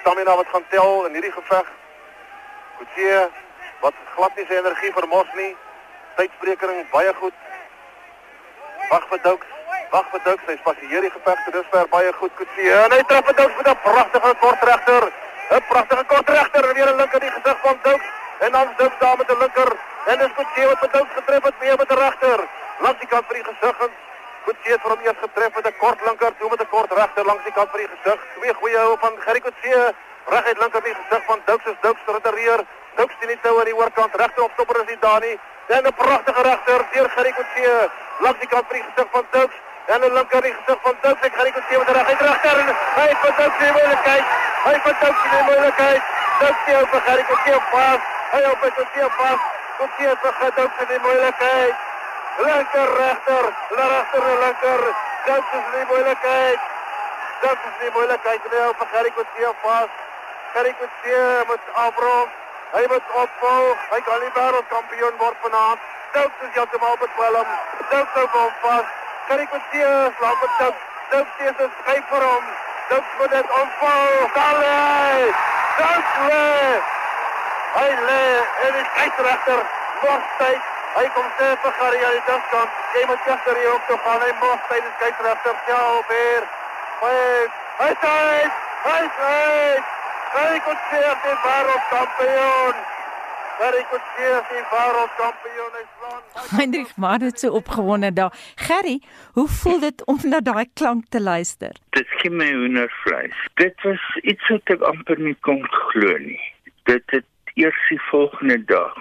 Speaker 16: Stamina wat gaan tel in hierdie geveg. Kutsie wat glad nie sy energie vermors nie. Tydspreking baie goed. Wag vir Doukes. Wag vir Doukes. Hy spasieer die geveg tot dusver baie goed. Kutsie en hy tref Doukes met 'n pragtige kortregter. 'n Pragtige kortregter weer 'n linker in die gesig van Doukes en dan Doukes daar met 'n linker en dis Kutsie wat vir Doukes getref het weer met 'n regter. Langs die kant vir die gesig en Kutsie het vir hom eers getref met 'n kort linker, toe met 'n kort regter langs die kant vir die gesig. Twee goeie hou van Gerry Kutsie reguit linker in die gesig van Doukes. Doukes retireer. Doukes sien nie toe aan die oorkant regter op stopper is nie daar nie. En 'n pragtige regter deur Gerry Kutsie langs die kant vir die gesig van Doukes. En 'n linker in die gesig van Doukes. Ek Gerry Kutsie met reguit regter en hy het vir Doukes die moeilikheid. Hy het Doukes die moeilikheid. Doukes het vir Gerry Kutsie pas. Hy het vir Kutsie pas. Kutsie het vir Doukes die moeilikheid. Linker regter, regter linker. Doukes is die moeilikheid. Doukes is die moeilikheid. Hy het vir Gerry Kutsie pas. Gerry Kutsie moet afrond. Hy moet opvou. Hy kan nie wêreldkampioen word vanaand. Stokes is heeltemal bekwelm. Stokes hou hom vas. Gerry Kutsie slaap met Stokes. Stokes is 'n skryf vir hom. Stokes moet dit opvou. Sal hy. Stokes lê. Hy lê en die skeidsregter mors tyd. Hy kom sê vir Gerry aan die diskant. Jy moet gister hier op toe gaan. Hy mors tyd die skeidsregter self weer. Hy hy sê hy sê Gerry Kutsie is die wêreldkampioen. Gerry Kutsie is die wêreldkampioen. Hy slaan.
Speaker 2: Hendrik maar dit so opgewonde daar. Gerry, hoe voel dit om na daai klank te luister?
Speaker 17: Dit gee my hoendervleis. Dit was iets wat ek amper nie kon glo nie. Dit het eers die volgende dag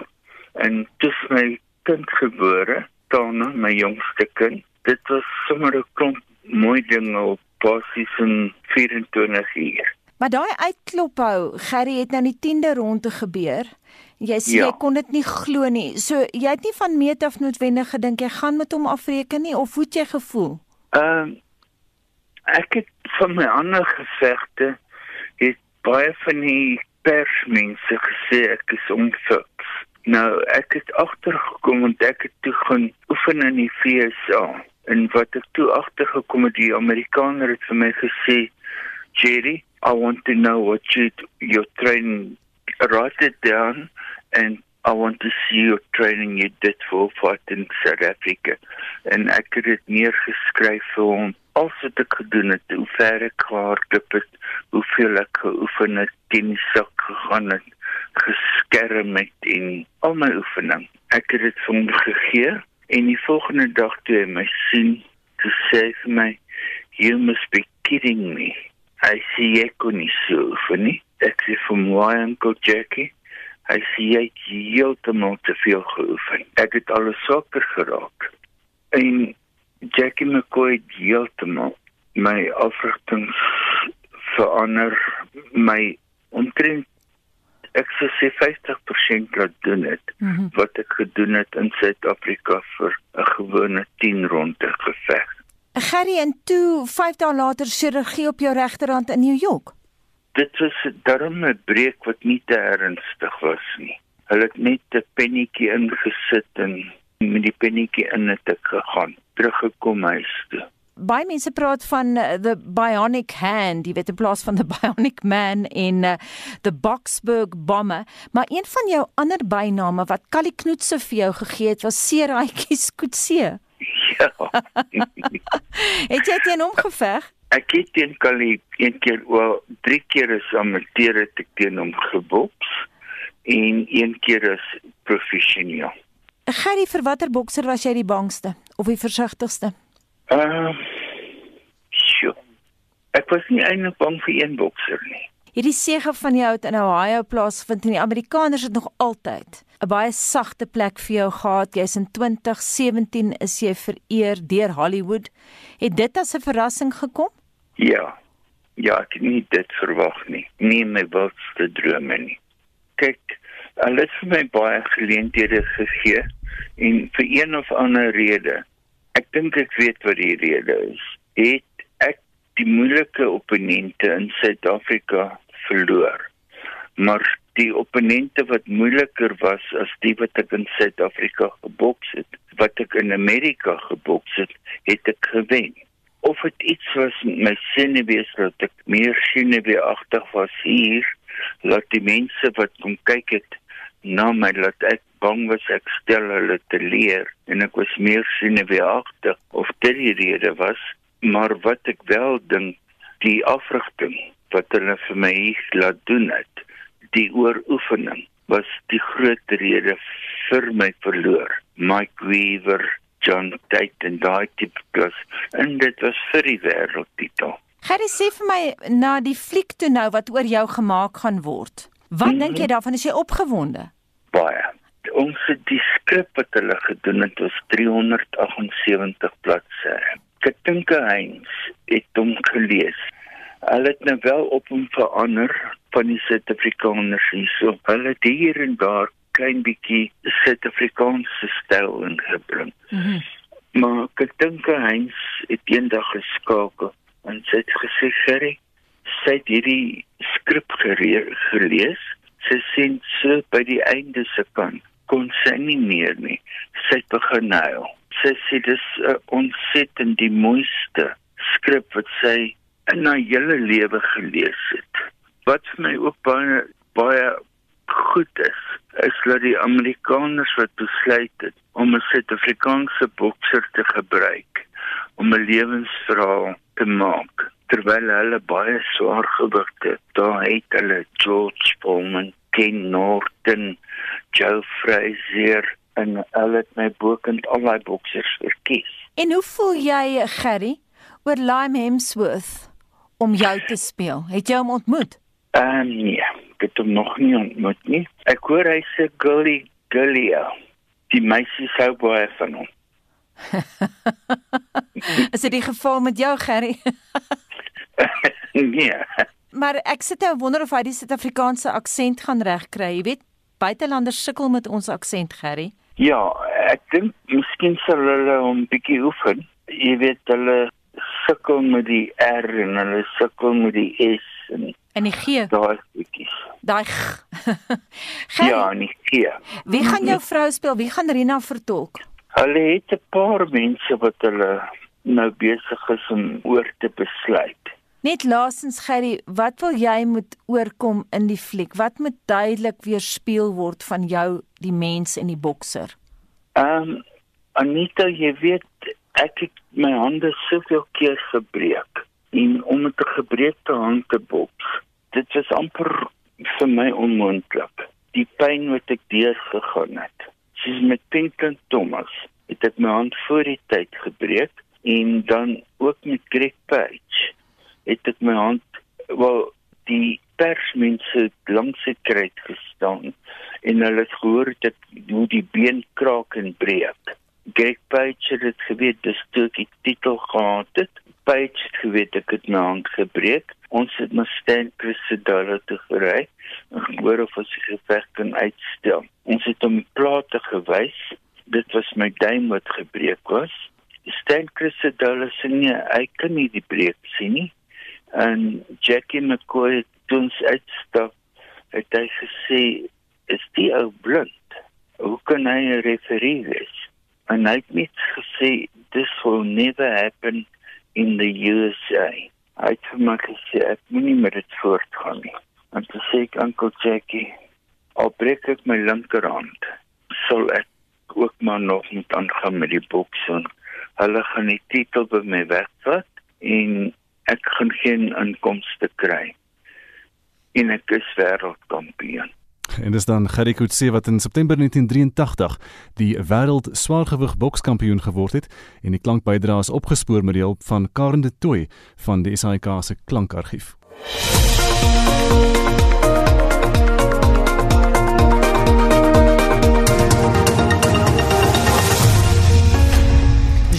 Speaker 17: en dis my kind gebore, Tana, my jongste kind. Dit was sommer 'n klomp mooi dinge op basies in 24 uur.
Speaker 2: Maar daai uitklop hou, Gerry het nou die 10de ronde gebeur. Jy sê
Speaker 17: Ja.
Speaker 2: jy kon dit nie glo nie. So jy het nie van meet af noodwendig gedink jy gaan met hom afreken nie of hoe het jy gevoel?
Speaker 17: Ehm ek het van my ander gevegte het baie van die persmense gesê ek is onfiks. Nou ek het agtergekom want ek het toe gaan oefen in die FSA en wat ek toe agtergekom het die Amerikaner het vir my gesê Jerry I want to know what you your training write it down and I want to see your training you did for fight in South Africa. En ek het dit neergeskryf vir hom. Alles wat ek gedoen het, hoe ver ek gehardloop het, hoeveel ek geoefen het, teen die sak gegaan het, geskerm het en al my oefening. Ek het dit vir hom gegee en die volgende dag toe hy my sien, toe sê hy vir my, "You must be kidding me." Hy sê ek kon nie oefen nie. Ek sê vir "Why, Uncle Jackie?" Hy sê jy het heeltemal te veel geoefen. Ek het alles swakker geraak. En Jackie McCoy het heeltemal my afrigtings verander, my omtrent ek sou sê 50% laat doen het
Speaker 2: Mhm.
Speaker 17: wat ek gedoen het in Suid-Afrika vir 'n gewone 10 ronde geveg.
Speaker 2: Gerry en toe 5 dae later chirurgie op jou regterhand in New York.
Speaker 17: Dit was 'n darme breek wat nie te ernstig was nie. Hulle het net 'n pennetjie ingesit en met die pennetjie in het ek gegaan, teruggekom huis toe.
Speaker 2: Baie mense praat van uh, the bionic hand, jy weet in plaas van the bionic man en uh, the Boksburg bomber, maar een van jou ander byname wat Callie Knoetse vir jou gegee het was Seeraatjie Skootse.
Speaker 17: Ja.
Speaker 2: het jy teen hom geveg?
Speaker 17: Ek het teen Kali een keer, wel drie keer as amateur het ek teen hom geboks en een keer as professioneel.
Speaker 2: Gerry, vir watter bokser was jy die bangste of die versigtigste?
Speaker 17: Uh sjoe. Ek was nie eintlik bang vir een bokser nie.
Speaker 2: Hierdie sege van jou het in Ohio plaasvind en die Amerikaners het nog altyd 'n baie sagte plek vir jou gehad. Jy's in 2017 is jy vereer deur Hollywood. Het dit as 'n verrassing gekom?
Speaker 17: Ja. Ja, ek het nie dit verwag nie. Nie my wildste drome nie. Kyk, hulle het vir my baie geleenthede gegee en vir een of ander rede, ek dink ek weet wat die rede is. Het die moeilike opponente in Suid-Afrika verloor. Maar die opponente wat moeiliker was as die wat ek in Suid-Afrika geboks het, wat ek in Amerika geboks het, het ek gewen. Of dit iets was met my senuwees dat ek meer senuweeagtig was hier, laat die mense wat kom kyk het na my laat ek bang was ek stel hulle te leer en ek was meer senuweeagtig of dit die rede was, maar wat ek wel dink die afrigting wat hulle vir my laat doen het die ooroefening was die groot rede vir my verloor. Mike Weaver John Tate en daai tipe klas. En dit was vir die wêreldtitel
Speaker 2: Gerry sê vir my na die fliek toe nou wat oor jou gemaak gaan word wat mm -hmm. dink jy daarvan? Is jy opgewonde?
Speaker 17: Baie. Ons het die skrip wat hulle gedoen het was 378 bladsye dink Heinz het hom gelees Hulle het nou wel op hom verander van die Suid-Afrikaners hierso. Hulle het hier en daar klein bietjie Suid-Afrikaanse styl ingebring. Mm -hmm. Maar dink Heinz het eendag geskakel en sê het gesê Gerry, sy het hierdie skrip gelees. Sy sien so by die einde se kant kon sy nie meer nie. Sy het begin huil. Sy sê dis uh, ontsettend die mooiste skrip wat sy in my hele lewe gelees het. Wat vir my ook baie baie goed is, is dat die Amerikaners wat besluit het om 'n Suid-Afrikaanse bokser te gebruik om 'n lewensverhaal te maak terwyl hulle baie swaar gewigte daar het hulle George Foreman, Ken Norton, Joe Frazier en hulle het my bokend al daai boksers verkies.
Speaker 2: En hoe voel jy, Gerry, oor Lime Hemsworth? om jou te speel. Het jy hom ontmoet?
Speaker 17: Ehm uh, nee, ek het hom nog nie ontmoet nie. Ek hoor hy sê Gully Gullia. Die meisie sou baie van hom.
Speaker 2: Is dit die geval met jou, Gerry?
Speaker 17: nee.
Speaker 2: Maar ek sit nou wonder of hy die Suid-Afrikaanse aksent gaan regkry. Jy weet, buitelanders sukkel met ons aksent, Gerry.
Speaker 17: Ja, ek dink miskien sal hulle hom bietjie oefen. Jy weet hulle sukkel met die R en hulle sukkel met die S en
Speaker 2: en die G.
Speaker 17: Daai bietjies.
Speaker 2: Daai
Speaker 17: Ja, en die G.
Speaker 2: Wie gaan jou vrou speel? Wie gaan Rina vertolk?
Speaker 17: Hulle het 'n paar mense wat hulle nou besig is om oor te besluit.
Speaker 2: Net laasens Gerry, wat wil jy moet oorkom in die fliek? Wat moet duidelik weerspieël word van jou, die mens en die bokser?
Speaker 17: Ehm um, Anita, jy weet ek het my hande soveel keer gebreek en om met 'n gebreekte hand te boks dit was amper vir my onmoontlik die pyn wat ek deurgegaan het soos met Pinton Thomas het ek my hand voor die tyd gebreek en dan ook met Greg Page het ek my hand wel die persmense langs die kruit gestaan en hulle het gehoor dat hoe die been kraak en breek Greg Page het dit geweet dis toe ek die titel gehad het. Page het geweet ek het my hand gebreek. Ons het my Stan Christodalo te gery en hoor of ons die geveg kan uitstel. Ons het hom plate gewys. Dit was my duim wat gebreek was. Stan Christodalo sê nee, hy kan nie die breek sien nie. En Jackie McCoy toe ons uitstap het hy gesê is die ou blind? Hoe kan hy 'n referee wees? and hy het net gesê this will never happen in the USA. Hy het vir my gesê ek moenie met dit voortgaan nie. En toe sê ek Uncle Jackie, al breek ek my linkerhand, sal ek ook maar nog moet aangaan met die boksing. Hulle gaan die titel by my wegvat en ek gaan geen inkomste kry. En ek is wêreldkampioen.
Speaker 1: En dis dan Gerrie Coetzee wat in September 1983 die wêreld swaargewig bokskampioen geword het en die klankbydra is opgespoor met die hulp van Karen de Tooy van die SAIK se klankargief.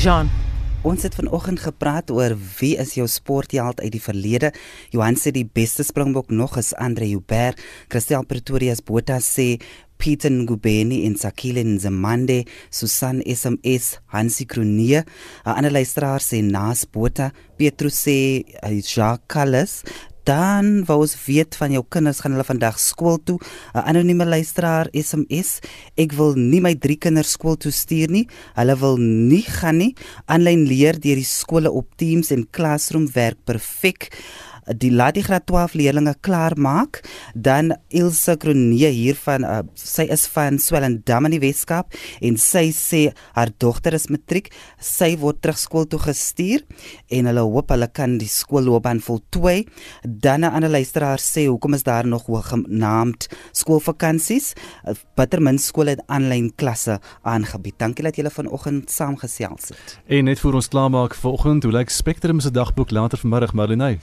Speaker 2: Jean
Speaker 13: Ons het vanoggend gepraat oor wie is jou sportheld uit die verlede. Johan sê die beste springbok nog is Andre Joubert. Christel Pretorius Botha sê Pieter Ngubeni en Sakile Nzimande, Susan SMS, Hansi Kronie. 'n Ander luisteraar sê Nas Botha, Petrus sê Jacques Calles, dan wou ons weet van jou kinders gaan hulle vandag skool toe. 'n anonieme luisteraar SMS ek wil nie my drie kinders skool toe stuur nie. Hulle wil nie gaan nie. Aanlyn leer deur die skole op Teams en Classroom werk perfek die laat die graad 12 leerders klaar maak dan Ilse Kronie hier van uh, sy is van Swellendam in die Weskaap en sy sê haar dogter is matriek. Sy word terug skool toe gestuur en hulle hoop hulle kan die skoolloopbaan voltooi. Dan 'n ander luisteraar sê hoekom is daar nog hoëgenaamd skoolvakansies Buttermin skool het aanlyn klasse aangebied. Dankie dat julle vanoggend saamgesels het.
Speaker 1: En net vir ons klaarmaak vanoggend hoe lyk Spectrum se dagboek later vanmiddag Marlenae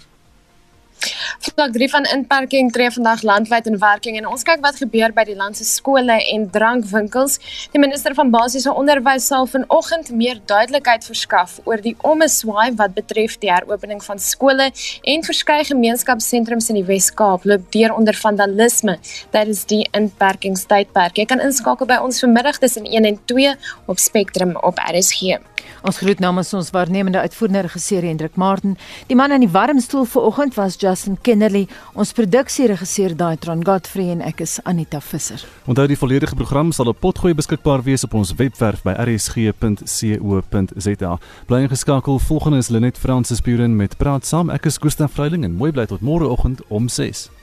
Speaker 14: Vlak 3 van inperking tree vandag landwyd in werking en ons kyk wat gebeur by die land se skole en drankwinkels. Die minister van basiese onderwys sal vanoggend meer duidelikheid verskaf oor die omeswaai wat betref die heropening van skole en verskeie gemeenskapsentrums in die Wes-Kaap loop deur onder vandalisme. Is die inperkingstydperk. Jy kan inskakel by ons vanmiddag tussen 1 en 2 op Spectrum op RSG.
Speaker 2: Ons groet namens ons waarnemende uitvoerende regisseur Hendrik Martin. Die man aan die warm stoel vanoggend was Justin Kennerly, ons produksieregisseur Daitron Godfrey en ek is Anita Visser.
Speaker 1: Onthou die volledige program sal op potgooi beskikbaar wees op ons webwerf by rsg.co.za. Bly ingeskakel. Volgende is Lenet Fransis Buren met Praat saam. Ek is Gustaf Vreiling en mooi bly tot môre oggend om 6.